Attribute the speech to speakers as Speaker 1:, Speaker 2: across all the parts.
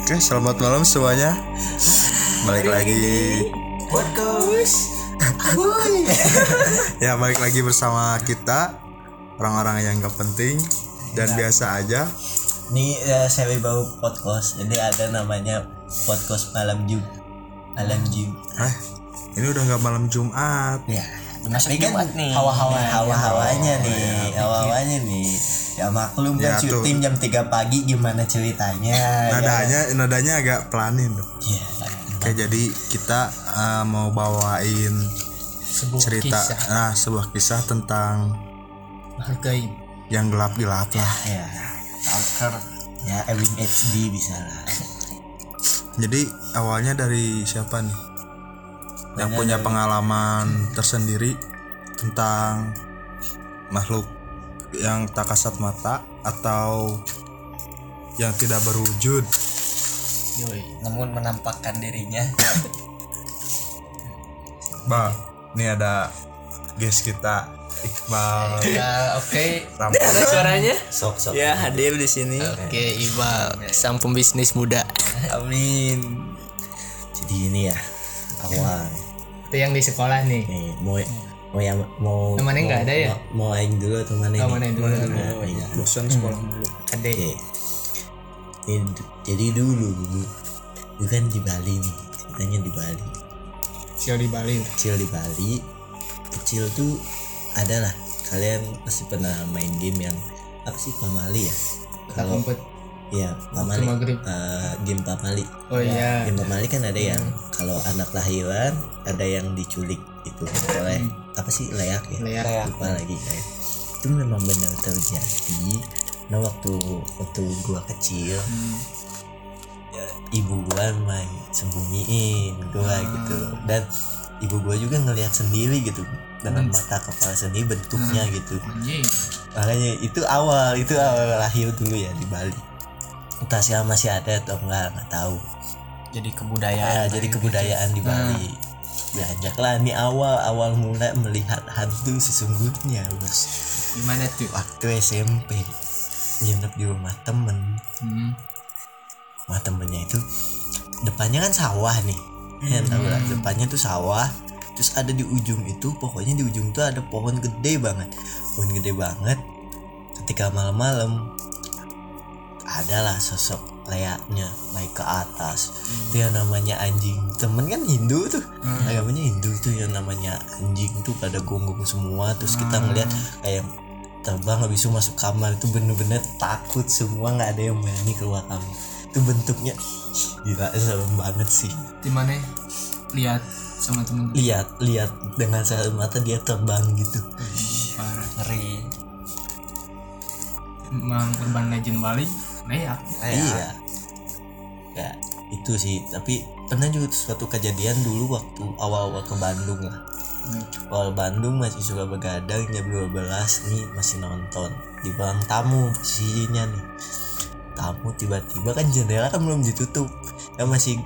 Speaker 1: Oke, selamat malam semuanya. Balik lagi. ya, balik lagi bersama kita orang-orang yang gak penting dan biasa aja.
Speaker 2: Ini ya, saya bau podcast. Jadi ada namanya podcast malam Jum. Malam Jum.
Speaker 1: Eh, ini udah nggak malam Jumat.
Speaker 2: Ya.
Speaker 3: Masuk
Speaker 2: Tapi kan
Speaker 3: Jumat nih.
Speaker 2: hawa-hawa hawa-hawanya nih, hawa-hawanya nih. Ya maklum kan
Speaker 1: Ya, tuh.
Speaker 2: syuting jam 3 pagi gimana ceritanya.
Speaker 1: Nadanya, nadanya agak pelanin tuh.
Speaker 2: Ya.
Speaker 1: Oke, jadi kita uh, mau bawain
Speaker 3: Sebuah
Speaker 1: cerita,
Speaker 3: kisah
Speaker 1: nah sebuah kisah tentang
Speaker 3: makhluk gaib.
Speaker 1: yang gelap-gelap lah.
Speaker 2: Ya. Stalker. Ya, Ewing HD bisa lah.
Speaker 1: Jadi awalnya dari siapa nih? Yang punya
Speaker 2: dari-
Speaker 1: pengalaman tersendiri tentang makhluk yang tak kasat mata atau yang tidak berwujud.
Speaker 3: Yoi. Namun menampakkan dirinya.
Speaker 1: Ba, ini ada guest kita Iqbal.
Speaker 3: ya oke.
Speaker 1: Rampung.
Speaker 4: Ada suaranya?
Speaker 2: Sok sok.
Speaker 4: Ya hadir di sini.
Speaker 3: Oke Iqbal, sang pembisnis muda.
Speaker 4: Amin.
Speaker 2: Jadi ini ya awal.
Speaker 3: Itu yang di sekolah nih.
Speaker 2: Nih, mau mau yang mau
Speaker 3: Temannya nggak
Speaker 2: mau-
Speaker 3: ada ya?
Speaker 2: Mau, mau aing dulu atau mana
Speaker 3: Oh,
Speaker 2: ini?
Speaker 3: mana yang dulu?
Speaker 2: Nah, iya.
Speaker 1: Bosan sekolah mulu.
Speaker 2: Ini du- jadi dulu dulu itu kan di Bali nih ceritanya di Bali
Speaker 3: Sio di Bali.
Speaker 2: kecil di Bali kecil tuh adalah kalian pasti pernah main game yang apa sih pamali ya kalau
Speaker 3: umpet.
Speaker 2: ya pamali
Speaker 3: maghrib.
Speaker 2: eh, game pamali
Speaker 3: Oh iya.
Speaker 2: game pamali kan ada yang kalau anak lahiran ada yang diculik itu. Oleh apa sih? Leak ya?
Speaker 3: Leak.
Speaker 2: lupa lagi kayak itu memang benar terjadi. Nah waktu waktu gua kecil ya, ibu gua main sembunyiin gua gitu. Dan ibu gua juga ngelihat sendiri gitu dengan mata kepala sendiri bentuknya gitu.
Speaker 3: Anjing.
Speaker 2: makanya itu awal itu awal lahir dulu ya di Bali entah siapa masih ada atau enggak nggak tahu.
Speaker 4: Jadi
Speaker 2: ya,
Speaker 4: kebudayaan.
Speaker 2: jadi kebudayaan di Bali. Beranjaklah ini awal awal mulai melihat hantu sesungguhnya bos.
Speaker 3: Gimana tuh?
Speaker 2: waktu SMP nginep di rumah temen.
Speaker 3: Hmm.
Speaker 2: rumah temennya itu depannya kan sawah nih. Ya tahu lah depannya tuh sawah. Terus ada di ujung itu pokoknya di ujung tuh ada pohon gede banget. Pohon gede banget. Ketika malam-malam adalah sosok layaknya naik ke atas itu yang namanya anjing temen kan Hindu tuh agamanya Hindu itu yang namanya anjing tuh pada gonggong semua terus kita ngeliat kayak terbang habis itu masuk kamar itu bener-bener takut semua nggak ada yang berani keluar kamar itu bentuknya gila serem banget sih
Speaker 3: Di mana? Lihat sama temen.
Speaker 2: lihat lihat dengan satu mata dia terbang gitu
Speaker 3: Parah.
Speaker 4: Ngeri.
Speaker 3: Emang urban legend Bali. Leak.
Speaker 2: iya. Ya itu sih. Tapi pernah juga suatu kejadian dulu waktu awal-awal ke Bandung lah. Awal Bandung masih suka begadang jam 12 nih masih nonton. Di bang tamu posisinya nih. Tamu tiba-tiba kan jendela kan belum ditutup. Kan masih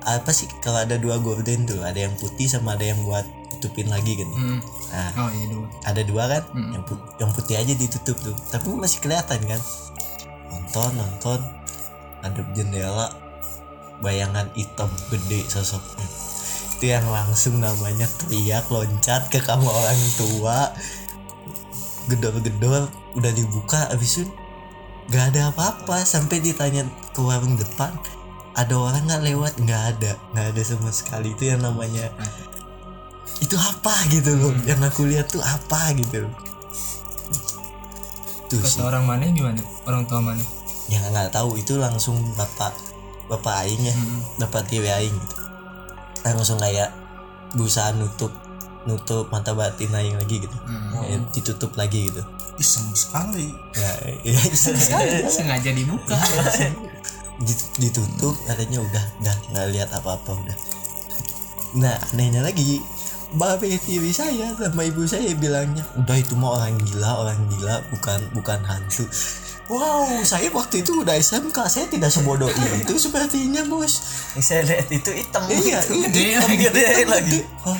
Speaker 2: apa sih kalau ada dua gorden tuh ada yang putih sama ada yang buat tutupin lagi kan.
Speaker 3: Hmm.
Speaker 2: nah
Speaker 3: Oh iya dulu.
Speaker 2: ada dua kan?
Speaker 3: Mm.
Speaker 2: yang, put- yang putih aja ditutup tuh. Tapi masih kelihatan kan nonton nonton. Ada jendela. Bayangan hitam gede sosoknya. Itu yang langsung namanya teriak loncat ke kamar orang tua. Gedor-gedor udah dibuka abis itu gak ada apa-apa. Sampai ditanya ke warung depan ada orang nggak lewat? Nggak ada nggak ada sama sekali. Itu yang namanya itu apa? Gitu loh. Yang aku lihat tuh apa gitu. loh sih
Speaker 3: Kata orang mana gimana? Orang tua mana?
Speaker 2: yang nggak tahu itu langsung bapak bapak aing ya
Speaker 3: Hmm.
Speaker 2: bapak tiri aing gitu langsung kayak berusaha nutup nutup mata batin aing lagi gitu
Speaker 3: Hmm.
Speaker 2: Kayak ditutup lagi gitu
Speaker 1: Iseng sekali.
Speaker 2: ya, ya
Speaker 3: Sengaja dibuka.
Speaker 2: Dit- ditutup katanya udah udah nggak lihat apa-apa udah nah anehnya lagi babe tiri saya sama ibu saya bilangnya udah itu mah orang gila orang gila bukan bukan hantu wow saya waktu itu udah SMK saya tidak sebodoh itu sepertinya bos
Speaker 4: Yang saya lihat itu hitam
Speaker 2: iya
Speaker 3: Gede
Speaker 2: iya,
Speaker 3: lagi.
Speaker 2: gede lagi Hah,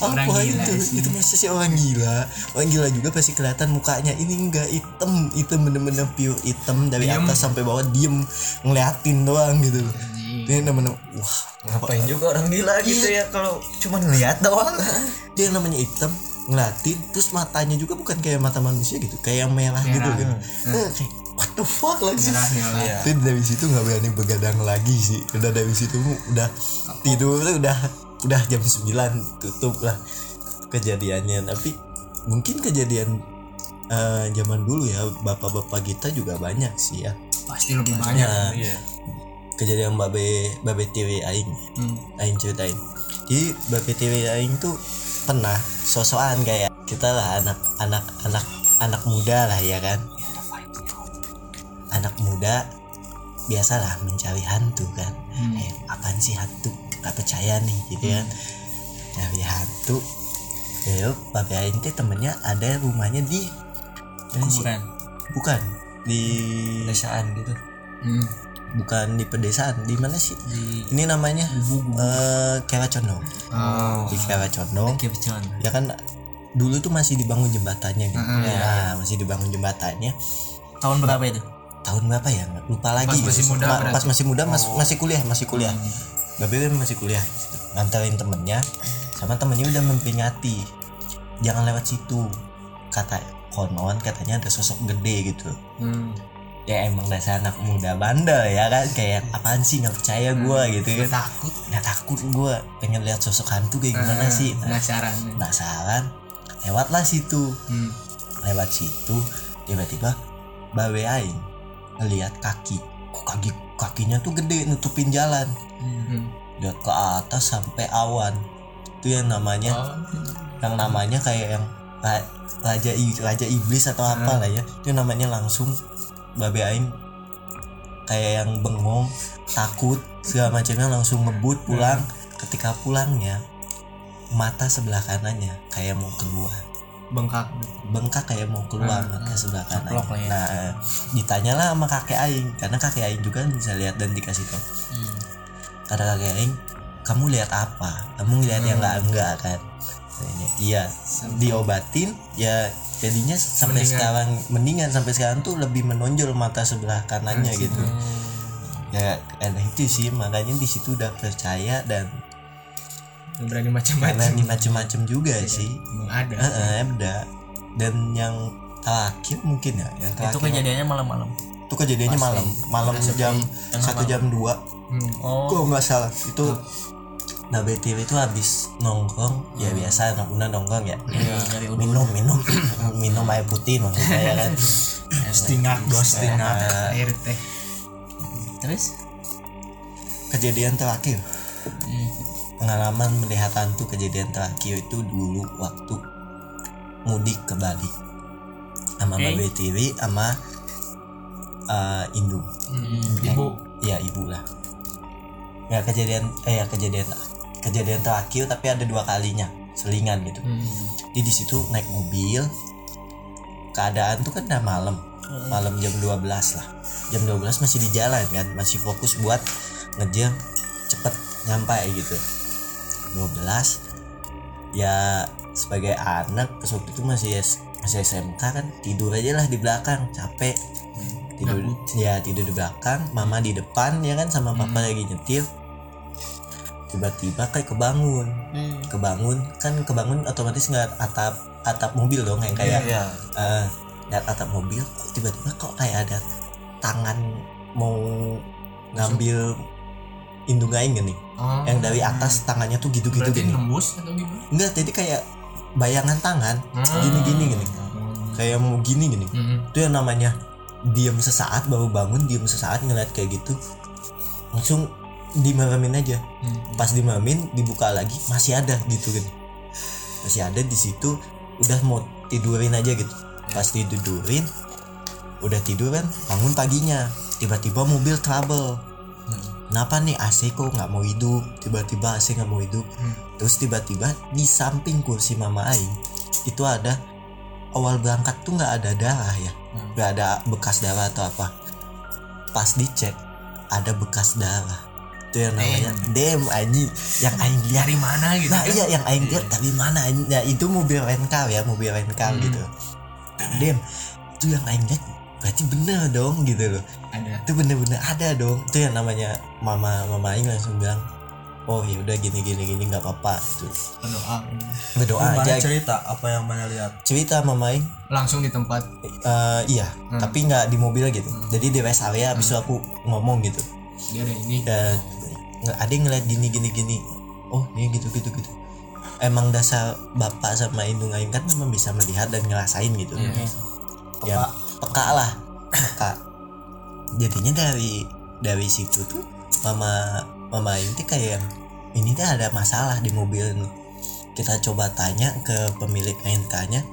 Speaker 3: Orang
Speaker 2: apa
Speaker 3: gila
Speaker 2: itu
Speaker 3: sih.
Speaker 2: itu masa sih orang gila orang gila juga pasti kelihatan mukanya ini enggak hitam itu bener-bener pure hitam dari
Speaker 3: Diem.
Speaker 2: atas sampai bawah diem ngeliatin doang gitu. Ini bener-bener wah
Speaker 4: Ngapain juga orang gila gitu ya kalau cuma ngeliat doang.
Speaker 2: dia yang namanya hitam ngeliatin terus matanya juga bukan kayak mata manusia gitu kayak yang merah, gitu
Speaker 3: Merah.
Speaker 2: gitu Eh, kayak what the fuck lagi sih
Speaker 3: Merah.
Speaker 4: Iya.
Speaker 2: Tapi dari situ nggak berani begadang lagi sih udah dari situ udah tidur tuh udah udah jam 9 tutup lah kejadiannya tapi mungkin kejadian eh, zaman dulu ya bapak-bapak kita juga banyak sih ya
Speaker 3: Pasti lebih banyak.
Speaker 2: Nah,
Speaker 4: Iya.
Speaker 2: Kejadian babe babe TV aing
Speaker 3: Hmm.
Speaker 2: aing ceritain jadi babe TV aing tuh pernah sosokan kayak kita lah anak anak anak anak muda lah ya kan anak muda biasalah mencari hantu kan
Speaker 3: Hmm.
Speaker 2: eh, apaan sih hantu gak percaya nih gitu kan cari hantu ya babe aing teh temennya ada rumahnya di?
Speaker 4: Bukan
Speaker 2: bukan di
Speaker 4: desaan gitu.
Speaker 3: Hmm.
Speaker 2: Bukan di pedesaan di mana sih?
Speaker 4: Di
Speaker 2: ini namanya eh Kera Condong.
Speaker 3: Oh.
Speaker 2: di Kera Condong. Ya kan dulu tuh masih dibangun jembatannya gitu
Speaker 3: Mm-mm.
Speaker 2: nah masih dibangun jembatannya.
Speaker 4: Tahun berapa itu?
Speaker 2: tahun berapa ya? Lupa lagi.
Speaker 3: Pas masih
Speaker 2: gitu.
Speaker 3: muda
Speaker 2: Ma-
Speaker 3: berarti.
Speaker 2: pas masih muda mas- masih kuliah masih kuliah. Babe kan masih kuliah. Nganterin temennya sama temennya udah memperingati. Jangan lewat situ. Kata konon katanya ada sosok gede gitu.
Speaker 3: Hmm.
Speaker 2: Ya emang dasar anak muda bandel ya kan? Kayak apaan sih? Nggak percaya gua gitu kan.
Speaker 3: Takut.
Speaker 2: nggak takut gua. Pengen lihat sosok hantu kayak gimana
Speaker 3: Ah,
Speaker 2: sih? Nah,
Speaker 3: Penasaran.
Speaker 2: penasaran. Lewatlah situ.
Speaker 3: Hmm.
Speaker 2: lewat situ tiba-tiba babe aing ngelihat kaki. Kok kaki kakinya tuh gede nutupin jalan.
Speaker 3: Hmm.
Speaker 2: lihat ke atas sampai awan. Itu yang namanya
Speaker 3: Oh.
Speaker 2: yang namanya kayak yang ra- raja raja iblis atau apa lah ya. Itu namanya langsung babe aing. Kayak yang bengong takut segala macamnya langsung ngebut pulang. Ketika pulangnya mata sebelah kanannya kayak mau keluar.
Speaker 3: Bengkak.
Speaker 2: bengkak kayak mau keluar mata sebelah kanan
Speaker 4: Ceplok lah ya.
Speaker 2: nah ditanyalah sama kakek aing karena kakek aing juga bisa lihat dan dikasih tahu.
Speaker 4: Hmm.
Speaker 2: kata kakek aing kamu lihat apa? Kamu lihat yang enggak enggak kan Katanya, iya diobatin ya jadinya sampai
Speaker 3: Mendingan.
Speaker 2: sekarang mendingan sampai sekarang tuh lebih menonjol mata sebelah kanannya gitu ya karena itu sih makanya di situ udah percaya dan
Speaker 3: Berani macam-macam.
Speaker 2: ini macem-macem juga sih
Speaker 3: Emang ada.
Speaker 2: Eh, eh, ada dan yang terakhir mungkin ya yang
Speaker 4: Itu
Speaker 2: terakhir
Speaker 4: kejadiannya malam-malam.
Speaker 2: itu kejadiannya malam malam jam satu jam dua
Speaker 3: Hmm.
Speaker 4: Oh.
Speaker 2: kok nggak salah itu nah BTW itu habis nongkrong ya biasa anak muda nongkrong ya
Speaker 4: Iya, nyari udut.
Speaker 2: minum minum minum air putih maksud saya kan
Speaker 1: Stingak dos stingak.
Speaker 3: Air teh.
Speaker 4: Terus?
Speaker 2: kejadian terakhir
Speaker 4: Hmm.
Speaker 2: pengalaman melihat hantu kejadian terakhir itu dulu waktu mudik ke Bali sama
Speaker 4: Oke.
Speaker 2: Mbak BTW sama eh, Indung
Speaker 3: Hmm. Ibu.
Speaker 2: Iya ibu lah. Ya kejadian eh ya kejadian kejadian terakhir tapi ada dua kalinya selingan gitu.
Speaker 3: Hmm.
Speaker 2: Jadi di situ naik mobil keadaan tuh kan udah malam. Malam jam 12 lah. Jam 12 masih di jalan kan masih fokus buat ngejar cepet nyampe gitu. 12 ya sebagai anak pas waktu itu masih masih SMK kan tidur aja lah di belakang capek. Tidur ya tidur di belakang mama di depan ya kan sama papa lagi nyetir tiba-tiba kayak kebangun
Speaker 4: Hmm.
Speaker 2: kebangun kan kebangun otomatis nggak atap atap mobil dong yang kayak
Speaker 4: Iya.
Speaker 2: eh lihat atap mobil tiba-tiba kok kayak ada tangan mau ngambil indung aing gini
Speaker 3: Oh.
Speaker 2: yang dari atas tangannya tuh gitu-gitu gini
Speaker 3: nembus atau gimana?
Speaker 2: enggak jadi kayak bayangan tangan
Speaker 3: Hmm.
Speaker 2: gini-gini gini kayak mau gini gini
Speaker 3: Hmm.
Speaker 2: itu yang namanya diam sesaat baru bangun diam sesaat ngeliat kayak gitu langsung dimeremin aja.
Speaker 3: Hmm.
Speaker 2: pas dimamin dibuka lagi masih ada gitu kan. Masih ada di situ udah mau tidurin aja gitu. Pas tidurin udah tidur kan bangun paginya. Tiba-tiba mobil trouble. Kenapa nih AC kok nggak mau hidup? Tiba-tiba AC nggak mau hidup.
Speaker 3: Hmm.
Speaker 2: terus tiba-tiba di samping kursi mama Aing itu ada awal berangkat tuh nggak ada darah ya. Nggak ada bekas darah atau apa. Pas dicek ada bekas darah itu yang namanya dem. Anjing yang aing lihat
Speaker 3: dari mana gitu
Speaker 2: nah
Speaker 3: kan?
Speaker 2: iya yang aing lihat dari mana? Anjing? nah itu mobil rental ya mobil rental gitu. Dem itu yang aing lihat berarti bener dong gitu loh.
Speaker 3: Ada.
Speaker 2: Itu bener-bener ada dong. Itu yang namanya mama mama aing langsung bilang oh ya udah gini gini gini nggak apa-apa. Gitu.
Speaker 3: berdoa.
Speaker 2: Berdoa
Speaker 1: Mana
Speaker 2: aja.
Speaker 1: cerita? Apa yang mana lihat?
Speaker 2: Cerita mama aing.
Speaker 3: Langsung di tempat?
Speaker 2: Eh, iya tapi nggak di mobil gitu. Jadi di rest area abis itu aku ngomong gitu.
Speaker 3: Dia ada ini.
Speaker 2: Ya nggak ada yang ngeliat gini gini gini. Oh ini gitu gitu gitu. Emang dasar bapak sama indung aing kan memang bisa melihat dan ngerasain gitu.
Speaker 3: Iya.
Speaker 2: ya. Peka. Lah. Peka. Jadinya dari dari situ tuh mama mama aing tuh kayak ini tuh ada masalah di mobil. Nih kita coba tanya ke pemilik NK-nya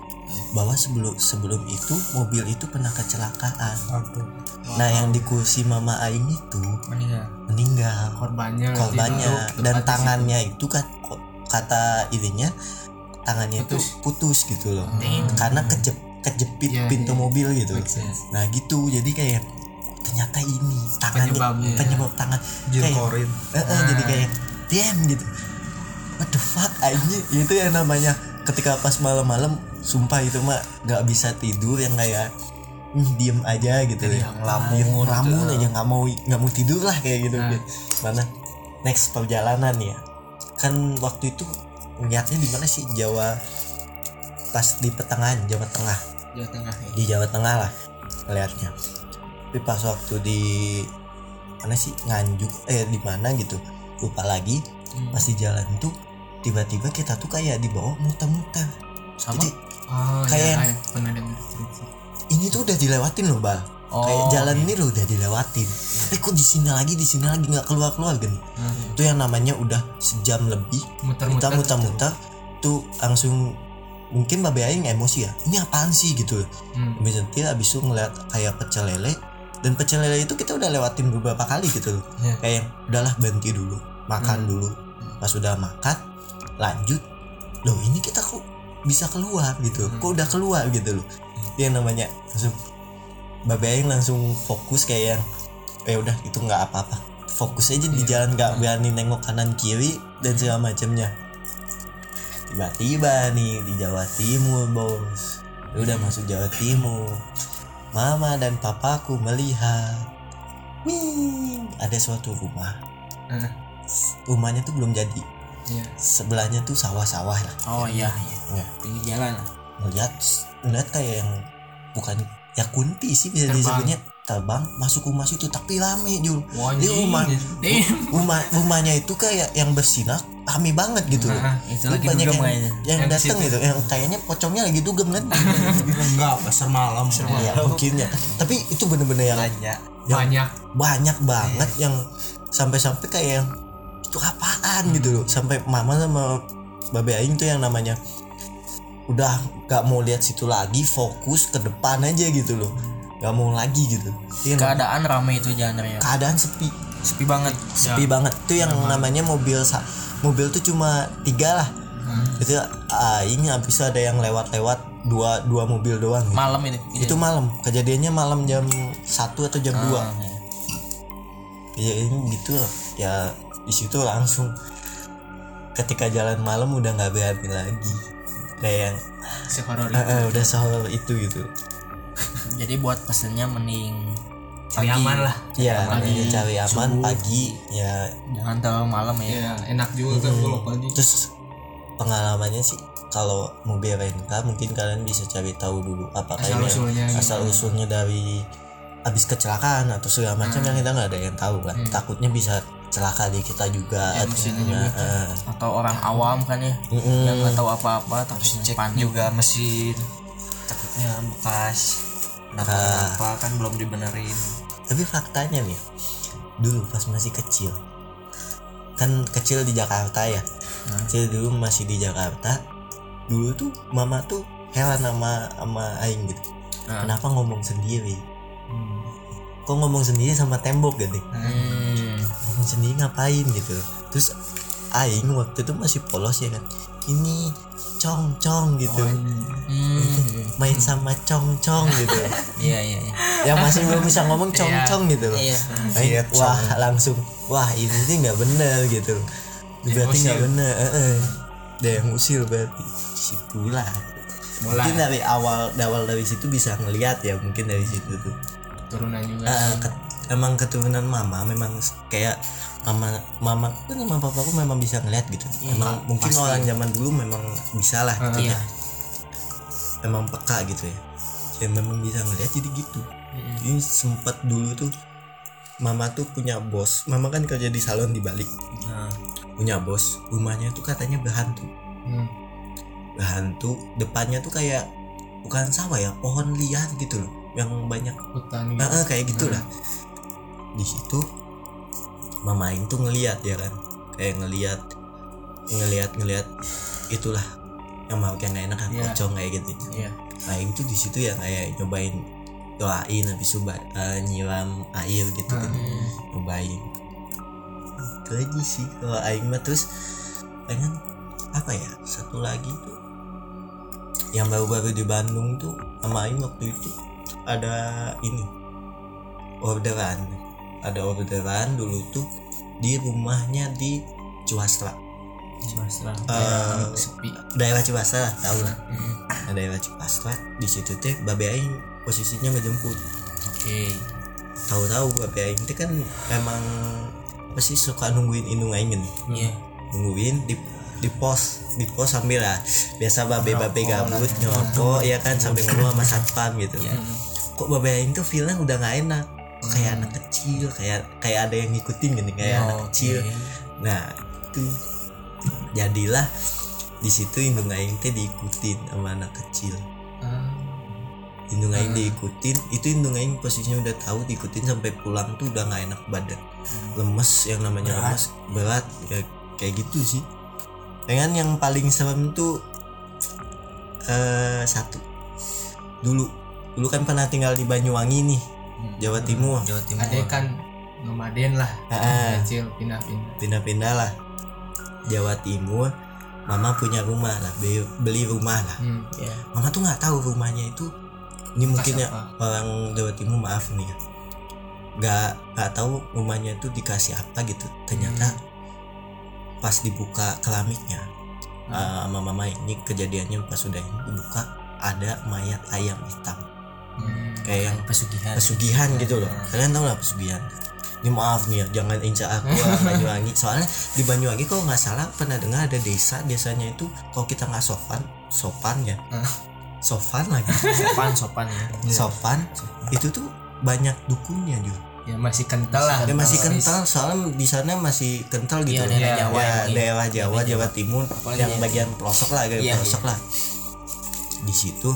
Speaker 2: bahwa sebelum sebelum itu mobil itu pernah kecelakaan.
Speaker 1: Aduh.
Speaker 2: nah yang di kursi mama aing itu
Speaker 4: meninggal.
Speaker 2: meninggal.
Speaker 3: Korbannya
Speaker 2: korbannya. dan tangannya itu kan kata ininya tangannya itu putus. gitu loh. Karena kejep kejepit
Speaker 3: Iya,
Speaker 2: pintu
Speaker 3: iya.
Speaker 2: mobil gitu. Nah gitu. Jadi kayak ternyata ini tangannya
Speaker 3: Penyebabnya.
Speaker 2: penyebab tangan. Kayak
Speaker 1: Jirkorin
Speaker 2: eh, eh, jadi kayak damn gitu. What the fuck aja. Itu yang namanya ketika pas malam-malam sumpah itu mah nggak bisa tidur yang kayak "Hmm, diem aja gitu ya.
Speaker 4: ngelamun
Speaker 2: ngelamun aja nggak mau nggak mau tidur lah kayak gitu.
Speaker 3: Nah.
Speaker 2: mana? Next perjalanan ya. Kan waktu itu niatnya di mana sih? Jawa pas di pertengahan Jawa Tengah.
Speaker 4: Jawa Tengah ya.
Speaker 2: Di Jawa Tengah lah ngeliatnya. Tapi pas waktu di mana sih? Nganjuk eh di mana gitu. Lupa lagi. Pas di jalan tuh tiba-tiba kita tuh kayak di bawah muter-muter.
Speaker 4: Sama?
Speaker 2: Jadi
Speaker 3: oh
Speaker 2: Kayak-
Speaker 3: iya, iya, pernah dengar
Speaker 2: ini tuh udah dilewatin loh bal.
Speaker 4: Oh,
Speaker 2: kayak jalan ini loh udah dilewatin. Tapi kok di sini lagi di sini lagi? Nggak keluar keluar kan itu yang namanya udah sejam lebih. Kita
Speaker 3: muter-muter
Speaker 2: muter-muter tuh langsung mungkin babe aing emosi ya. Ini apaan sih gitu.
Speaker 3: Hmm.
Speaker 2: Habis itu abis itu ngeliat kayak pecel lele. Dan pecel lele itu kita udah lewatin beberapa kali gitu loh.
Speaker 4: Iya.
Speaker 2: kayak udahlah berhenti dulu. Makan dulu. Pas udah makan lanjut. Loh ini kita kok bisa keluar gitu. Kok udah keluar gitu loh. Dia namanya langsung babe aing langsung fokus kayak yang eh udah itu nggak apa-apa. Fokus aja di jalan nggak berani nengok kanan kiri dan segala macamnya. Tiba-tiba nih di Jawa Timur bos. Ya udah masuk Jawa Timur. Mama dan papaku melihat. Wih, ada suatu rumah. Rumahnya tuh belum jadi
Speaker 3: iya.
Speaker 2: sebelahnya tuh sawah-sawah lah.
Speaker 4: Oh iya. iya
Speaker 2: ya.
Speaker 4: Pinggir jalan. Lah
Speaker 2: ngeliat ngeliat kayak yang bukan ya kunti sih bisa disebutnya. Terbang masuk rumah situ tapi rame Jul.
Speaker 3: Anjing.
Speaker 2: rumah rumah rumahnya itu kayak yang bersinar rame banget gitu loh.
Speaker 3: Nah,
Speaker 4: itu lagi
Speaker 2: banyak yang,
Speaker 4: kayaknya
Speaker 2: yang
Speaker 3: Yang
Speaker 2: datang gitu yang kayaknya pocongnya lagi dugem kan?
Speaker 1: Enggak pasar malam.
Speaker 2: Ya mungkin ya. Tapi itu bener-bener yang
Speaker 4: belanja
Speaker 2: yang
Speaker 3: banyak.
Speaker 2: banyak banget yang sampai-sampai kayak yang itu gitu loh. Sampai mama sama babe aing tuh yang namanya udah gak mau lihat situ lagi fokus ke depan aja gitu loh. Gak mau lagi gitu. Itu yang
Speaker 4: keadaan ramai itu jalan raya
Speaker 2: keadaan sepi.
Speaker 4: Sepi banget.
Speaker 2: Sepi banget. Tuh yang namanya mobil mobil tuh cuma tiga lah. Itu aing habis itu ada yang lewat-lewat dua dua mobil doang gitu.
Speaker 4: malam itu
Speaker 2: itu malam. Kejadiannya malam jam satu atau jam 2
Speaker 4: Ah, iya.
Speaker 2: ya ini gitu loh. Ya di situ langsung ketika jalan malam udah nggak berani lagi. Kayak yang
Speaker 3: si horor
Speaker 2: "Ah, ah, udah soal itu gitu.
Speaker 4: Jadi buat pesennya mending
Speaker 3: cari
Speaker 4: pagi.
Speaker 3: aman lah.
Speaker 2: Ya
Speaker 4: Pagi,
Speaker 2: namanya cari aman
Speaker 4: subuh.
Speaker 2: pagi ya.
Speaker 4: Jangan terlalu malam ya.
Speaker 3: Ya enak juga kan kalau pagi.
Speaker 2: Terus pengalamannya sih kalau mobil rental mungkin kalian bisa cari tahu dulu apakah
Speaker 3: Asal usulnya gitu.
Speaker 2: asal usulnya dari habis kecelakaan atau segala macam yang kita nggak ada yang tahu kan. Takutnya bisa celaka di kita juga. Atau
Speaker 3: mesinnya juga.
Speaker 2: eh,
Speaker 4: atau orang awam kan ya.
Speaker 2: Mm-mm.
Speaker 4: yang nggak tahu apa-apa tapi
Speaker 5: cek
Speaker 4: panik
Speaker 5: juga mesin. Takutnya bekas. Kenapa
Speaker 2: Ah.
Speaker 5: kenapa kan belum dibenerin.
Speaker 2: Tapi faktanya nih dulu pas masih kecil kan kecil di Jakarta ya. Kecil dulu masih di Jakarta dulu tuh mama tuh heran sama sama aing gitu.
Speaker 4: Ah.
Speaker 2: kenapa ngomong sendiri? Kok ngomong sendiri sama tembok gitu?
Speaker 4: Hmm.
Speaker 2: Ngomong sendiri ngapain gitu. Terus aing waktu itu masih polos ya kan. Ini cong cong gitu
Speaker 5: hmm
Speaker 2: main sama cong cong gitu.
Speaker 5: Iya iya iya.
Speaker 2: Yang masih belum bisa ngomong cong cong gitu. Loh
Speaker 5: iya
Speaker 2: Main, wah langsung wah ini sih nggak bener gitu. Berarti nggak bener eh, eh. dia yang usil berarti. Situlah.
Speaker 3: Mulai.
Speaker 2: mungkin dari awal awal dari situ bisa ngelihat ya mungkin dari situ tuh.
Speaker 3: Turunan juga.
Speaker 2: Ke- emang keturunan mama memang kayak mama mama kan sama papaku memang bisa ngeliat gitu. Emang mungkin orang zaman dulu memang bisa lah gitu.
Speaker 5: Iya.
Speaker 2: Ya emang peka gitu ya. Ya memang bisa ngeliat jadi gitu. Ini sempat dulu tuh mama tuh punya bos. Mama kan kerja di salon di Bali.
Speaker 5: Nah,
Speaker 2: punya bos. Rumahnya tuh katanya berhantu.
Speaker 3: Hmm.
Speaker 2: berhantu. Depannya tuh kayak bukan sawah ya pohon liar gitu loh. Yang banyak
Speaker 3: hutan.
Speaker 2: Ah,
Speaker 3: gitu
Speaker 2: ah, kayak gitulah di situ mama Aing tuh ngeliat ya kan? Kayak ngeliat ngeliat ngeliat itulah yang mau kayak nggak enak kan?
Speaker 3: Iya.
Speaker 2: pocong kayak gitu.
Speaker 3: Iya.
Speaker 2: Aing tuh di situ ya kayak nyobain doain habis itu ba- eh, nyiram air gitu kan. Nyobain. Itu aja sih kalau Aing mah. Terus Aing kan apa ya satu lagi tuh yang baru-baru di Bandung tuh sama Aing waktu itu ada ini orderan ada orderan dulu tuh di rumahnya di Cuasla
Speaker 5: swasta
Speaker 2: Eh,
Speaker 3: sepi.
Speaker 2: daerah Ciwasa lah tahu lah Nah, daerah Ciwasa di situ teh babe aing posisinya ngejemput.
Speaker 5: Oke.
Speaker 2: Tahu-tahu babe aing teh kan emang apa sih suka nungguin indung aing
Speaker 5: iya.
Speaker 2: Nungguin di di pos di pos sambil lah. Biasa babe babe gabut nyokok ya kan sambil ngobrol sama satpam gitu. Kok babe aing tuh feelnya udah nggak enak kayak anak kecil kayak kayak ada yang ngikutin gini kayak anak
Speaker 5: Oke.
Speaker 2: kecil nah itu jadilah di situ indung aing teh diikutin sama anak kecil. Indung aing diikutin itu indung aing posisinya udah tahu diikutin sampai pulang tuh udah nggak enak badan. Lemes yang namanya lemes berat ya, kayak gitu sih. Dengan yang paling serem tuh eh satu. Dulu dulu kan pernah tinggal di Banyuwangi nih Jawa Timur.
Speaker 5: Jawa Timur
Speaker 3: ada kan nomaden lah.
Speaker 2: Ah.
Speaker 3: kecil pindah-pindah.
Speaker 2: Pindah-pindah lah. Jawa Timur Mama punya rumah lah. Beli, beli rumah lah.
Speaker 3: Hmm.
Speaker 5: ya.
Speaker 2: Mama tuh nggak tahu rumahnya itu. Ini mungkin ya orang Jawa Timur maaf nih ya. Nggak nggak tahu rumahnya itu dikasih apa gitu. Ternyata pas dibuka keramiknya uh, sama mama ini kejadiannya pas sudah ini dibuka ada mayat ayam hitam.
Speaker 3: Hmm.
Speaker 2: Kayak yang
Speaker 5: pesugihan.
Speaker 2: pesugihan gitu loh. Kalian tahu lah pesugihan. Ini maaf nih ya jangan inca aku Banyuwangi. Soalnya di Banyuwangi kalau nggak salah pernah dengar ada desa desanya itu kalau kita nggak sopan sopan ya. Sopan lagi.
Speaker 5: Sopan sopan ya.
Speaker 2: Sopan. Itu tuh banyak dukunnya juga
Speaker 3: ya masih kental lah.
Speaker 2: Ya masih kental. Soalnya di sana masih kental gitu.
Speaker 5: Iya, daerah
Speaker 2: ya,
Speaker 5: Jawa
Speaker 2: ya,
Speaker 5: ya.
Speaker 2: daerah Jawa Jawa. Timur.
Speaker 5: Apalagi
Speaker 2: yang
Speaker 5: ya.
Speaker 2: bagian pelosok lah agak
Speaker 5: Iya,
Speaker 2: pelosok lah. Di situ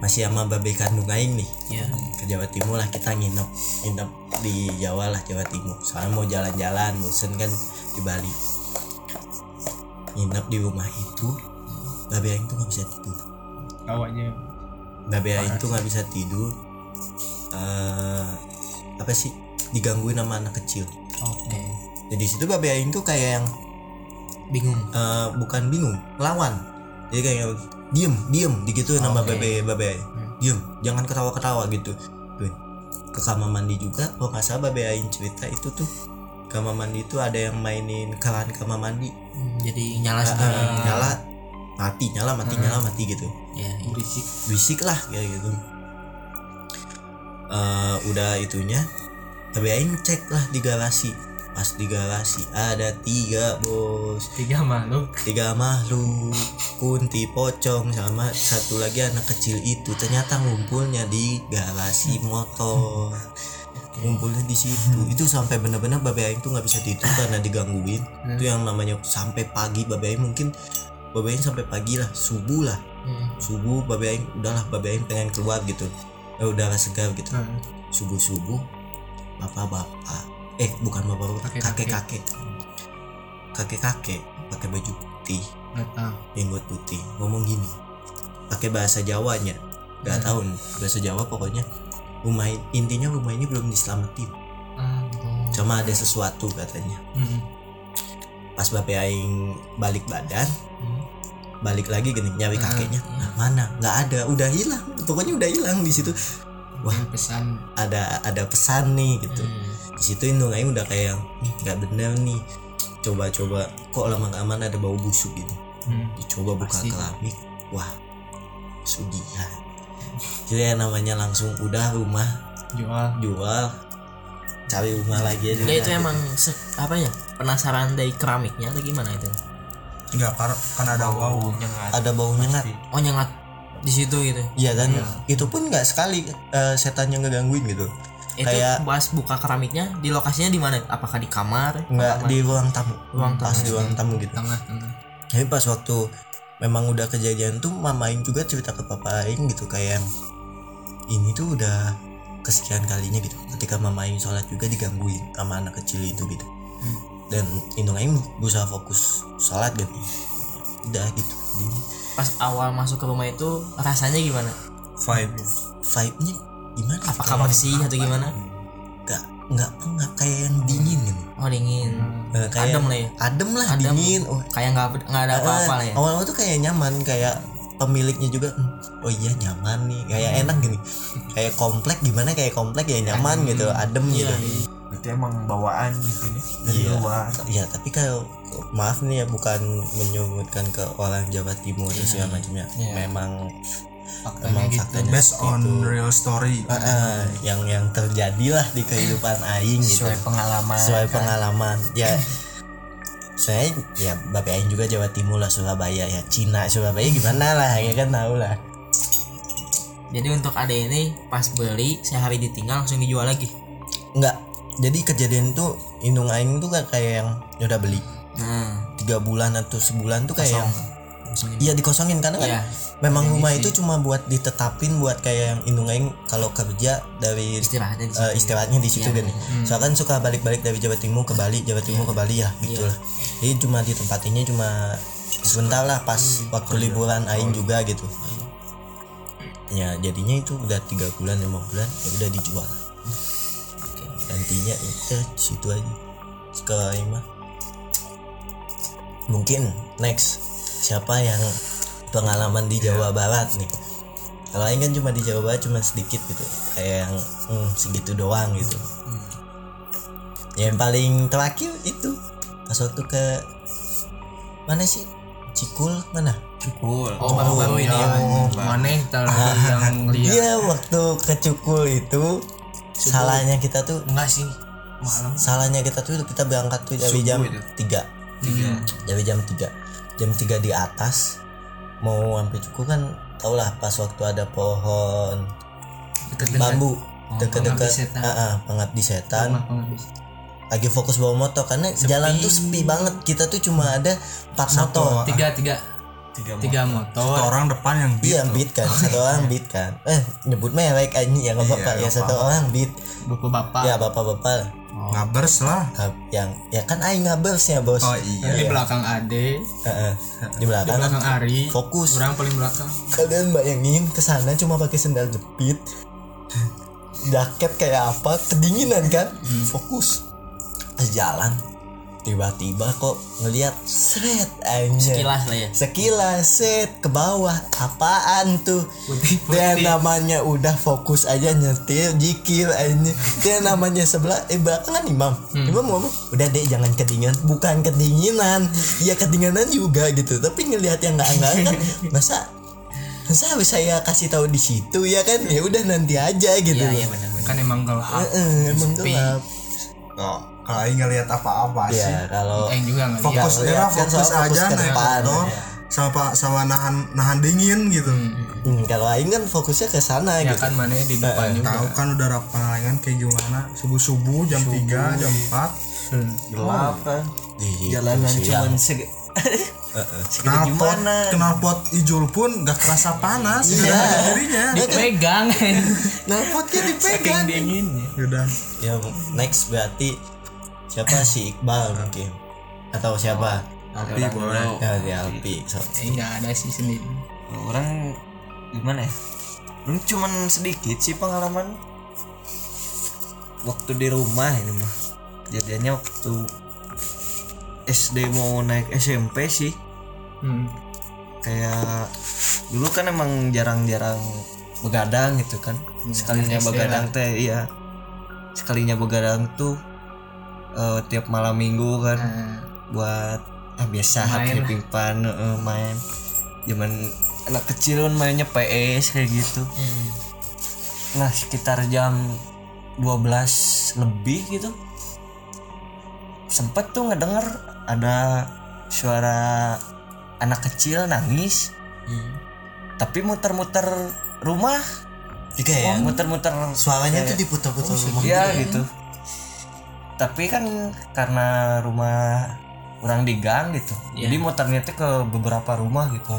Speaker 2: masih sama babe kandung aing nih.
Speaker 5: Ya
Speaker 2: ke Jawa Timur lah kita nginep nginep di Jawa lah Jawa Timur. Soalnya mau jalan-jalan bosen kan di Bali. Nginep di rumah itu babe aing tuh nggak bisa tidur.
Speaker 3: Awalnya
Speaker 2: babe aing tuh nggak bisa tidur. Eh apa sih? Digangguin sama anak kecil.
Speaker 5: Oke.
Speaker 2: Jadi situ babe aing tuh kayak yang
Speaker 5: bingung.
Speaker 2: Eh, bukan bingung lawan. Jadi kayak diem diem digituin nama
Speaker 5: Oke.
Speaker 2: babe babe. Aing. diem jangan ketawa ketawa gitu. Tuh ke kamar mandi juga kalau nggak salah babe aing cerita itu tuh. Kamar mandi itu ada yang mainin keran kamar mandi.
Speaker 5: Hmm, jadi nyala
Speaker 2: ah, nyala. Mati nyala mati nyala mati gitu.
Speaker 5: Ya iya.
Speaker 3: berisik.
Speaker 2: Berisik lah kayak gitu. Eh, udah itunya tapi aing cek lah di garasi pas di garasi ada tiga bos.
Speaker 3: Tiga makhluk.
Speaker 2: Tiga makhluk. Kunti pocong sama satu lagi anak kecil itu. Ternyata ngumpulnya di garasi motor. Ngumpulnya di situ. Itu sampai bener-bener babe aing tuh nggak bisa tidur karena digangguin. Itu yang namanya sampai pagi babe aing mungkin babe aing sampai pagi lah subuh lah.
Speaker 5: Hmm.
Speaker 2: subuh babe aing udahlah babe aing pengen keluar gitu. Eh, udara segar gitu.
Speaker 3: Hmm.
Speaker 2: subuh subuh bapak-bapak eh bukan bapak-bapak
Speaker 3: Kakek-kakek.
Speaker 2: kakek-kakek. Pakai baju putih. Jenggot putih. Ngomong gini pakai bahasa Jawanya. Nggak tahu nih, bahasa Jawa pokoknya. Rumah in- intinya rumah ini belum diselamatin.
Speaker 3: Ah
Speaker 2: cuma ada sesuatu katanya.
Speaker 3: Hmm.
Speaker 2: pas bape aing balik badan balik lagi gini nyari kakeknya. Nah, mana? Nggak ada. Udah hilang. Pokoknya udah hilang di situ. Wah.
Speaker 3: pesan.
Speaker 2: Ada ada pesan nih gitu di situ Indung Aing udah kayak nih nggak bener nih coba-coba kok lama aman ada bau busuk gitu
Speaker 3: Hmm.
Speaker 2: dicoba buka
Speaker 3: Pasti.
Speaker 2: keramik wah sugihan jadi yang namanya langsung udah rumah
Speaker 3: jual
Speaker 2: jual cari rumah lagi aja
Speaker 5: Ya itu emang se- apa ya penasaran dari keramiknya atau gimana itu?
Speaker 1: Enggak, karena kan ada bau.
Speaker 2: ada bau nyengat
Speaker 5: Oh nyengat di situ gitu.
Speaker 2: Iya kan itu pun nggak sekali setan yang ngegangguin gitu
Speaker 5: Itu
Speaker 2: Kayak-
Speaker 5: pas buka keramiknya di lokasinya di mana? Apakah di kamar?
Speaker 2: nggak di ruang tamu
Speaker 5: Ruang
Speaker 2: pas
Speaker 5: tamu.
Speaker 2: di ruang tamu gitu
Speaker 3: tengah-tengah
Speaker 2: tapi pas waktu memang udah kejadian tuh mama Aing juga cerita ke papa Aing gitu kayak ini tuh udah kesekian kalinya gitu ketika mama Aing sholat juga digangguin sama anak kecil itu gitu dan Indung Aing berusaha fokus sholat gitu udah gitu Jadi,
Speaker 5: Pas awal masuk ke rumah itu rasanya gimana?
Speaker 1: Vibe.
Speaker 2: vibe-nya gimana
Speaker 5: Apakah bersih atau gimana?
Speaker 2: nggak nggak nggak kayak yang dingin gitu
Speaker 5: Oh dingin.
Speaker 2: Eh, kayak
Speaker 5: Adem lah ya.
Speaker 2: adem lah
Speaker 5: Adem.
Speaker 2: dingin oh,
Speaker 5: Kayak nggak nggak ada apa-apa lah ya.
Speaker 2: awal-awal tuh kayak nyaman kayak pemiliknya juga "Hmm, oh iya nyaman nih kayak enak gini kayak komplek gimana kayak komplek ya nyaman gitu adem
Speaker 5: Iya.
Speaker 2: gitu
Speaker 4: Berarti emang bawaan gitu ya dari
Speaker 2: Iya.
Speaker 4: luar.
Speaker 2: ya tapi kalau maaf nih ya bukan menyebutkan ke orang Jawa Timur dan segala macamnya memang
Speaker 3: faktanya gitu
Speaker 2: faktanya
Speaker 1: Based on
Speaker 2: itu.
Speaker 1: real story.
Speaker 2: Ah, ah, yang yang terjadi lah di kehidupan Aing gitu
Speaker 4: Sesuai pengalaman.
Speaker 2: sesuai pengalaman ya saya ya bapak Aing juga Jawa Timur lah Surabaya ya Cina Surabaya gimana lah ya kan tahu lah
Speaker 5: Jadi untuk ade ini pas beli sehari ditinggal langsung dijual lagi.
Speaker 2: Enggak. Jadi kejadian tuh Indung Aing tuh kan kayak yang ya udah beli
Speaker 5: Nah,
Speaker 2: tiga bulan atau sebulan tuh kayak yang
Speaker 5: langsung
Speaker 2: iya dikosongin karena kan
Speaker 5: Iya.
Speaker 2: memang rumah itu cuma buat ditetapin buat kayak yang Indung Aing kalau kerja dari
Speaker 5: istirahatnya di
Speaker 2: eh, istirahatnya di situ
Speaker 5: Iya.
Speaker 2: kan ya. Soalnya kan suka balik-balik dari Jawa Timur ke Bali, Jawa Timur ke Bali ya gitu lah. Jadi cuma ditempatinnya cuma sebentar lah pas waktu liburan Aing juga gitu. Ya jadinya itu udah tiga bulan lima bulan ya udah dijual. Gantinya itu situ aja. Sekarang mah mungkin next siapa yang pengalaman di Jawa Barat nih? Kalau Aing kan cuma di Jawa Barat cuma sedikit gitu kayak yang hmm, segitu doang gitu. Yang paling terakhir itu pas waktu ke mana sih? Cikul mana?
Speaker 3: Cukul
Speaker 5: Oh, baru-baru ini ya.
Speaker 3: mana tadi yang lihat
Speaker 2: Iya waktu ke Cikul itu salahnya kita tuh
Speaker 3: enggak sih malam.
Speaker 2: salahnya kita tuh kita berangkat tuh dari jam
Speaker 3: itu.
Speaker 2: 3
Speaker 3: tiga.
Speaker 2: Dari jam 3 jam 3 di atas mau sampai Cikul kan tau lah pas waktu ada pohon
Speaker 3: deket
Speaker 2: bambu
Speaker 3: Oh,
Speaker 2: dekat-dekat
Speaker 3: pengabdi setan.
Speaker 2: ah, ah, pengabdi setan.
Speaker 3: Rumah pengabdi
Speaker 2: lagi fokus bawa motor karena jalan tuh sepi banget. Kita tuh cuma ada empat motor.
Speaker 3: tiga tiga.
Speaker 4: Tiga
Speaker 3: tiga
Speaker 1: Satu
Speaker 3: motor.
Speaker 1: Orang depan yang beat
Speaker 2: iya beat kan. Satu orang beat kan. Eh nyebut merek aja ya nggak apa-apa.
Speaker 1: Iya,
Speaker 2: ya
Speaker 1: nggak
Speaker 2: satu orang beat.
Speaker 3: Bapak bapak.
Speaker 2: Ya bapak-bapak
Speaker 1: ngabers lah.
Speaker 2: Ah, yang ya kan aing ngabels ya bos.
Speaker 1: Oh iya.
Speaker 3: di belakang ade.
Speaker 2: Heeh. di
Speaker 3: di
Speaker 2: belakang.
Speaker 3: Belakang Ari.
Speaker 2: Fokus.
Speaker 3: Orang paling belakang.
Speaker 2: Kalian bayangin ke sana cuma pakai sendal jepit. Jaket kayak apa kedinginan kan? Fokus. Pas jalan tiba-tiba kok ngelihat seret aja
Speaker 5: Sekilas lah ya.
Speaker 2: sekilas set ke bawah. Apaan tuh? Dia namanya udah fokus aja nyetir jikir aja dia namanya sebelah eh belakangan imam. Imam ngomong udah deh jangan kedinginan. Bukan kedinginan. Ya kedinginan juga gitu. Tapi ngelihat yang nggak enggak kan masa masa harus saya kasih tahu di situ ya kan? Ya udah nanti aja gitu.
Speaker 5: Iya,
Speaker 2: loh.
Speaker 5: iya benar.
Speaker 3: kan emang gelap.
Speaker 2: Heeh, emang
Speaker 3: Sepi.
Speaker 2: gelap.
Speaker 1: Kok kalau Aing ngeliat apa-apa sih.
Speaker 2: ya kalau
Speaker 3: Aing juga nggak lihat
Speaker 1: Fokus
Speaker 2: ngeliat
Speaker 1: ya, fokus
Speaker 2: fokus
Speaker 1: aja
Speaker 2: ke
Speaker 1: naik
Speaker 2: depan.
Speaker 1: motor sama sama nahan nahan dingin gitu.
Speaker 2: Hmm, kalau Aing kan fokusnya ke sana
Speaker 3: ya
Speaker 2: gitu.
Speaker 3: kan mana di depan juga.
Speaker 1: Tahu kan udah pengalengan kayak gimana? Subuh-subuh jam 3 jam 4
Speaker 4: gelap kan.
Speaker 2: Di-
Speaker 4: Jalanan cuman sege segede
Speaker 1: knalpot
Speaker 4: gimana?
Speaker 1: knalpot ijul pun gak kerasa panas
Speaker 2: Iya.
Speaker 1: iya. dirinya
Speaker 3: dipegang.
Speaker 2: Knalpotnya
Speaker 3: saking
Speaker 2: dipegang.
Speaker 3: Dinginnya.
Speaker 1: Udah.
Speaker 2: Ya next berarti siapa? Si Iqbal mungkin. Atau siapa?
Speaker 1: Tapi boleh.
Speaker 2: Ya di Alpi so,
Speaker 3: eh nggak ada sih sendiri
Speaker 4: orang gimana ya? Orang cuman sedikit sih pengalaman. Waktu di rumah ini mah. Jadinya waktu SD mau naik SMP sih.
Speaker 3: Hmm.
Speaker 4: kayak dulu kan emang jarang-jarang begadang gitu kan. Sekalinya
Speaker 3: SD
Speaker 4: begadang teh iya. Sekalinya begadang tuh eh, tiap malam minggu kan
Speaker 3: Nah,
Speaker 4: buat ah, biasa
Speaker 3: Main
Speaker 4: happy pimpan eh, main. Zaman anak kecil kan mainnya PS kayak gitu.
Speaker 5: Hmm.
Speaker 4: nah sekitar jam 12 lebih gitu sempet tuh ngedenger ada suara anak kecil nangis.
Speaker 5: Hmm.
Speaker 4: tapi muter-muter rumah
Speaker 2: Jika ya
Speaker 4: muter-muter
Speaker 2: suaranya tuh diputar-putar rumah
Speaker 4: ya? gitu tapi kan karena rumah orang di gang gitu. Jadi muternya tuh ke beberapa rumah gitu.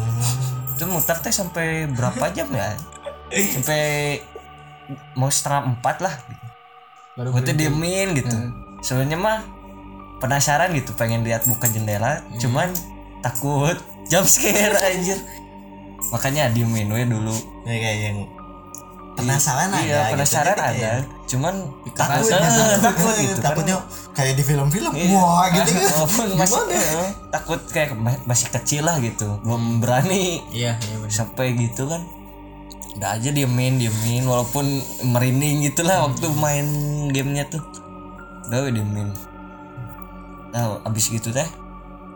Speaker 4: Itu muter teh sampai berapa jam ya? Sampai mau setengah empat lah gitu.
Speaker 3: baru
Speaker 4: gue tuh diemin gitu. Sebenarnya mah penasaran gitu pengen lihat buka jendela. Cuman takut. Jump scare anjir. Makanya diemin we dulu.
Speaker 2: Ya, kayak yang penasaran ada
Speaker 4: iya
Speaker 2: gitu.
Speaker 4: penasaran
Speaker 2: Jadi
Speaker 4: ada.
Speaker 2: Kayak
Speaker 4: cuman
Speaker 2: takut
Speaker 4: takut takut gitu kan.
Speaker 2: takutnya kayak di film-film
Speaker 4: Iya.
Speaker 2: wah gitu kan.
Speaker 4: Masih eh, takut kayak ma- masih kecil lah gitu. Belum berani
Speaker 3: iya iya
Speaker 4: sampai gitu kan. Udah aja diemin diemin walaupun merinding gitulah waktu main gamenya tuh. Udah diemin. Nah abis gitu teh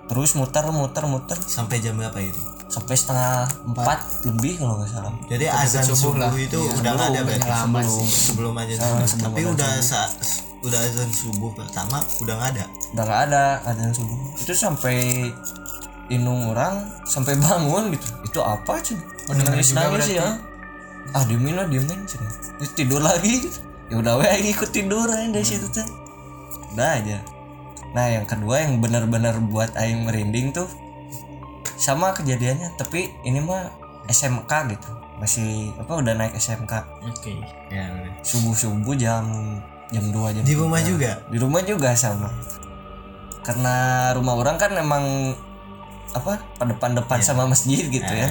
Speaker 4: terus muter muter muter.
Speaker 2: Sampai jam berapa itu
Speaker 4: sampai setengah empat lebih kalau nggak salah.
Speaker 2: Jadi azan
Speaker 3: subuh
Speaker 2: subuh,
Speaker 3: lah.
Speaker 2: itu udah nggak ada berarti
Speaker 3: lama
Speaker 2: sebelum
Speaker 3: sih.
Speaker 2: sebelum aja
Speaker 4: sebelum
Speaker 2: tapi
Speaker 4: azan
Speaker 2: udah saat udah azan subuh pertama udah nggak ada?
Speaker 4: Udah nggak ada yang subuh. Itu sampai inung orang sampai bangun gitu. Itu apa cuy?
Speaker 3: Oh, dengerin
Speaker 4: nangis nangis ya. ah diemin lah diemin cuy. Tidur lagi gitu. ya udah aing ikut tidur aja dari situ teh udah aja. Nah yang kedua yang benar-benar buat aing merinding tuh sama kejadiannya tapi ini mah SMK gitu. Masih apa udah naik SMK
Speaker 3: oke.
Speaker 2: Ya
Speaker 4: subuh subuh jam jam 2 jam
Speaker 2: di rumah
Speaker 4: 3.
Speaker 2: juga?
Speaker 4: Di rumah juga sama. Karena rumah orang kan emang apa depan-depan sama masjid gitu ya.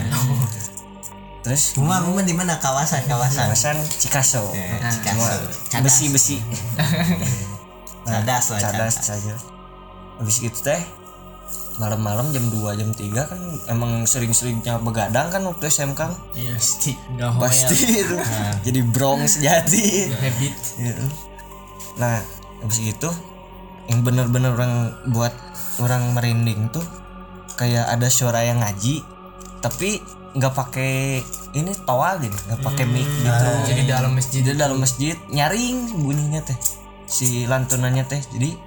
Speaker 4: terus
Speaker 2: rumah rumah di mana? Kawasan kawasan?
Speaker 4: Kawasan Cikaso.
Speaker 2: Ya,
Speaker 4: cuma
Speaker 2: Cikaso.
Speaker 4: besi besi
Speaker 2: cadas lah
Speaker 4: cadas. saja. Habis itu teh malam-malam jam 2 jam 3 kan emang sering-seringnya begadang kan waktu SMK
Speaker 3: iya pasti. Udah
Speaker 4: pasti itu. Jadi brong sejati
Speaker 3: habit.
Speaker 4: Gitu. Nah, habis itu yang bener-bener orang buat orang merinding tuh kayak ada suara yang ngaji tapi nggak pakai ini toa gitu, nggak pakai mic gitu.
Speaker 3: jadi dalam masjid.
Speaker 4: Jadi dalam masjid nyaring bunyinya teh si lantunannya teh. Jadi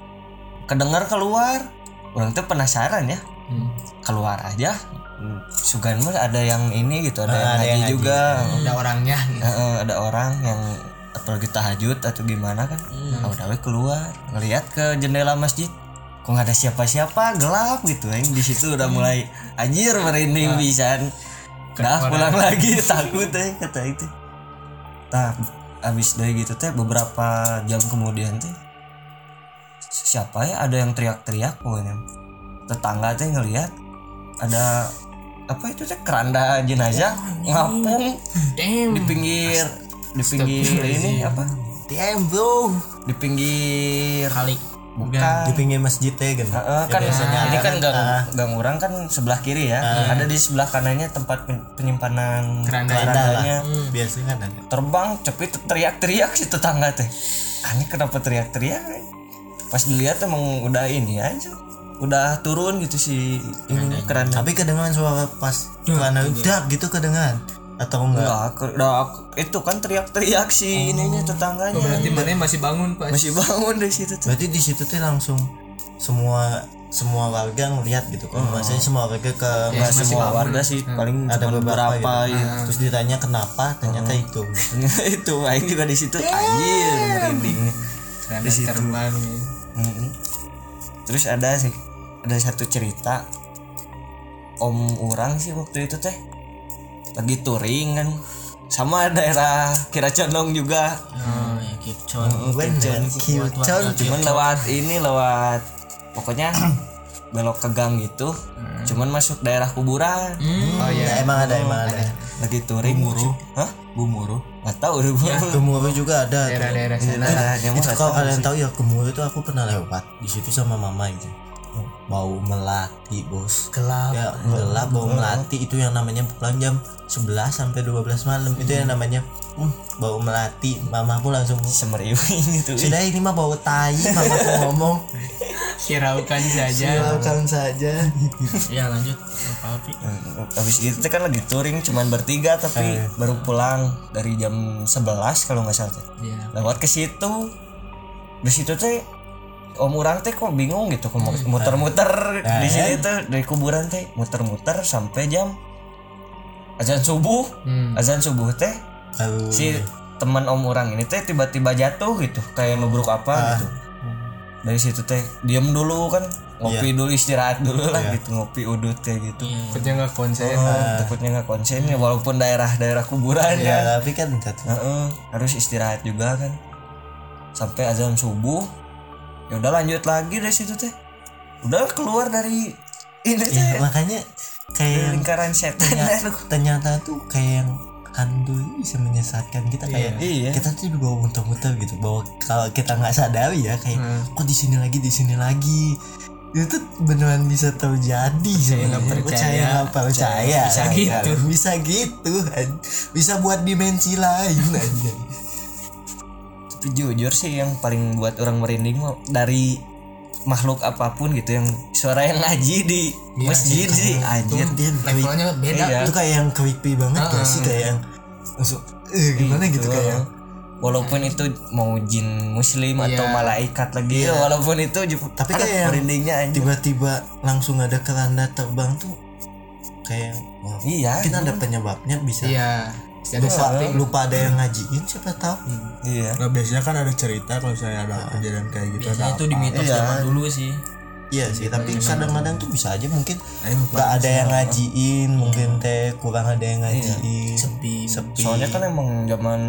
Speaker 4: kedengar keluar orang tuh penasaran ya.
Speaker 3: Hmm.
Speaker 4: keluar aja. Hmm, Sugan mah ada yang ini gitu ada
Speaker 2: Ah,
Speaker 4: yang
Speaker 2: ada
Speaker 4: ngaji
Speaker 2: yang ngaji.
Speaker 4: juga.
Speaker 3: Ada orangnya.
Speaker 4: Heeh, ada orang yang apalagi tahajud atau gimana kan.
Speaker 3: Hmm.
Speaker 4: nah, udah we keluar ngelihat ke jendela masjid. Kok nggak ada siapa-siapa? Gelap gitu yang di situ udah mulai anjir merinding pisan. Dah pulang lagi takut teh kata itu. Nah abis dari gitu teh beberapa jam kemudian teh siapa ya? Ada yang teriak-teriak pokoknya. Tetangga teh ngelihat ada apa itu teh? Keranda jenazah ngapung
Speaker 3: damn
Speaker 4: di pinggir di pinggir ini apa?
Speaker 2: TM bro.
Speaker 4: Di pinggir.
Speaker 3: Kali
Speaker 4: bukan.
Speaker 2: Di pinggir masjid ya kan?
Speaker 4: Heeh, kan
Speaker 2: biasanya
Speaker 4: ini kan
Speaker 2: kan,
Speaker 4: gang
Speaker 2: ah.
Speaker 4: gang orang kan sebelah kiri ya. Ada di sebelah kanannya tempat pen- penyimpanan
Speaker 3: Keranda.
Speaker 4: Kerandanya.
Speaker 2: Biasanya kan ada.
Speaker 4: Terbang cepet teriak-teriak si tetangga teh. Aneh kenapa teriak-teriak pas dilihat emang udah ini aja. Udah turun gitu si ini keranda
Speaker 2: tapi kedengaran suara pas karena udah gitu kedengaran atau enggak?
Speaker 4: Enggak, itu kan teriak-teriak si ininya tetangganya.
Speaker 3: Berarti mana masih bangun pas
Speaker 4: masih bangun dari situ tuh.
Speaker 2: Berarti di situ tuh langsung semua semua warga ngeliat gitu kan. Maksudnya semua warga ke
Speaker 4: nggak
Speaker 3: masih
Speaker 4: semua
Speaker 3: bangun.
Speaker 4: warga sih paling
Speaker 2: ada beberapa, gitu.
Speaker 4: ya.
Speaker 2: terus ditanya kenapa ternyata itu.
Speaker 4: Itu aing juga di situ anjir merinding.
Speaker 3: Karena terbang
Speaker 4: Mm-mm. terus ada sih ada satu cerita om orang sih waktu itu teh lagi touring kan. Sama daerah Kira Condong juga.
Speaker 5: Oh ya
Speaker 2: kiucon
Speaker 4: cuman lewat ini lewat pokoknya belok ke gang gitu cuman masuk daerah kuburan.
Speaker 3: Oh iya
Speaker 2: emang ada emang ada
Speaker 4: lagi touring. Hah?
Speaker 2: Gumuru
Speaker 4: nggak tahu deh gua
Speaker 2: Gumuru juga ada
Speaker 3: daerah-daerah sana.
Speaker 4: Mah
Speaker 2: itu
Speaker 4: nggak
Speaker 2: kalau
Speaker 4: tahu
Speaker 2: kalian
Speaker 4: sih.
Speaker 2: tahu ya Gumuru itu aku pernah lewat di situ sama mama gitu bau melati bos.
Speaker 3: Gelap.
Speaker 2: ya gelap bau melati. Itu yang namanya pulang jam 11 sampai 12 malam. Itu yang namanya hmm, bau melati. Mama aku langsung
Speaker 4: semeriwing itu
Speaker 2: sudah ini mah bau tai. Mama aku ngomong.
Speaker 3: Hiraukan saja.
Speaker 2: silakan saja.
Speaker 5: Ya lanjut. Apa api
Speaker 4: habis itu kan lagi touring cuman bertiga tapi baru pulang dari jam 11 kalau nggak salah.
Speaker 5: Iya.
Speaker 4: lewat ke situ. Di situ teh om orang teh kok bingung gitu kok muter-muter di sini tuh dari kuburan teh muter-muter sampai jam azan subuh. Azan subuh teh
Speaker 2: Lalu
Speaker 4: si teman om orang ini teh tiba-tiba jatuh gitu kayak nubruk apa gitu. Dari situ teh diem dulu kan ngopi dulu istirahat dulu lah gitu ngopi udut kayak gitu.
Speaker 3: Takutnya nggak konsen.
Speaker 4: Oh, takutnya nggak konsen ya walaupun daerah-daerah kuburan ya
Speaker 2: ya tapi kan jatuh
Speaker 4: Heeh, harus istirahat juga kan. Sampai azan subuh ya udah lanjut lagi dari situ teh udah keluar dari ini teh
Speaker 2: ya, makanya kayak yang
Speaker 4: lingkaran setan
Speaker 2: ternyata, ternyata tuh kayak yang hantu bisa menyesatkan kita kayak
Speaker 4: Iya.
Speaker 2: kita tuh dibawa muter-muter gitu bahwa kalau kita nggak sadari ya kayak
Speaker 4: Hmm.
Speaker 2: kok di sini lagi di sini lagi itu beneran bisa terjadi sebenarnya
Speaker 3: nggak percaya.
Speaker 2: percaya nggak percaya
Speaker 3: Bisa
Speaker 2: Kan?
Speaker 3: gitu.
Speaker 2: bisa gitu bisa buat dimensi lain aja
Speaker 4: jujur sih yang paling buat orang merinding dari makhluk apa pun gitu yang suara yang ngaji di masjid sih anjir
Speaker 2: dia
Speaker 3: Levelnya beda.
Speaker 4: Iya.
Speaker 2: itu kayak yang creepy banget gak sih kayak yang langsung eh, gimana gitu kayak
Speaker 4: walaupun itu mau jin muslim atau
Speaker 3: Iya.
Speaker 4: malaikat lagi ya, walaupun itu
Speaker 2: tapi kayak
Speaker 4: merindingnya
Speaker 2: tiba-tiba langsung ada keranda terbang tuh kayak wah,
Speaker 4: iya
Speaker 2: mungkin ada penyebabnya bisa
Speaker 3: Iya. Ada
Speaker 2: lupa,
Speaker 3: something.
Speaker 2: lupa ada yang ngajiin siapa tahu.
Speaker 4: Iya.
Speaker 1: Nah, biasanya kan ada cerita kalau saya ada kejadian kayak gitu.
Speaker 5: Biasanya itu di mitos zaman dulu sih.
Speaker 2: Iya sih tapi kadang-kadang tuh bisa aja mungkin nggak ada yang ngajiin mungkin teh kurang ada yang ngajiin.
Speaker 5: Sepi.
Speaker 2: Sepi.
Speaker 4: Soalnya kan emang zaman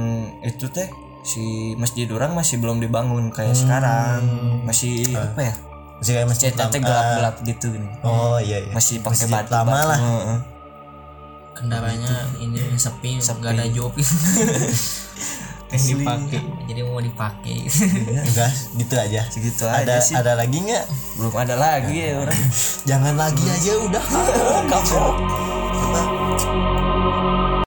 Speaker 4: itu teh si masjid orang masih belum dibangun kayak sekarang. Masih apa ya?
Speaker 2: Masih kayak masjid
Speaker 4: gelap-gelap gitu nih
Speaker 2: oh iya iya.
Speaker 4: Masih pakai batu
Speaker 2: lama lah.
Speaker 4: Heeh.
Speaker 5: Kendaraannya ini sepi nggak ada job.
Speaker 3: Yang dipakai.
Speaker 5: jadi mau dipakai.
Speaker 2: Enggak gitu aja.
Speaker 4: Segitu
Speaker 2: ada
Speaker 4: aja sih.
Speaker 2: ada lagi nggak?
Speaker 4: Belum ada lagi ya orang.
Speaker 2: Jangan lagi aja udah.
Speaker 4: Kapok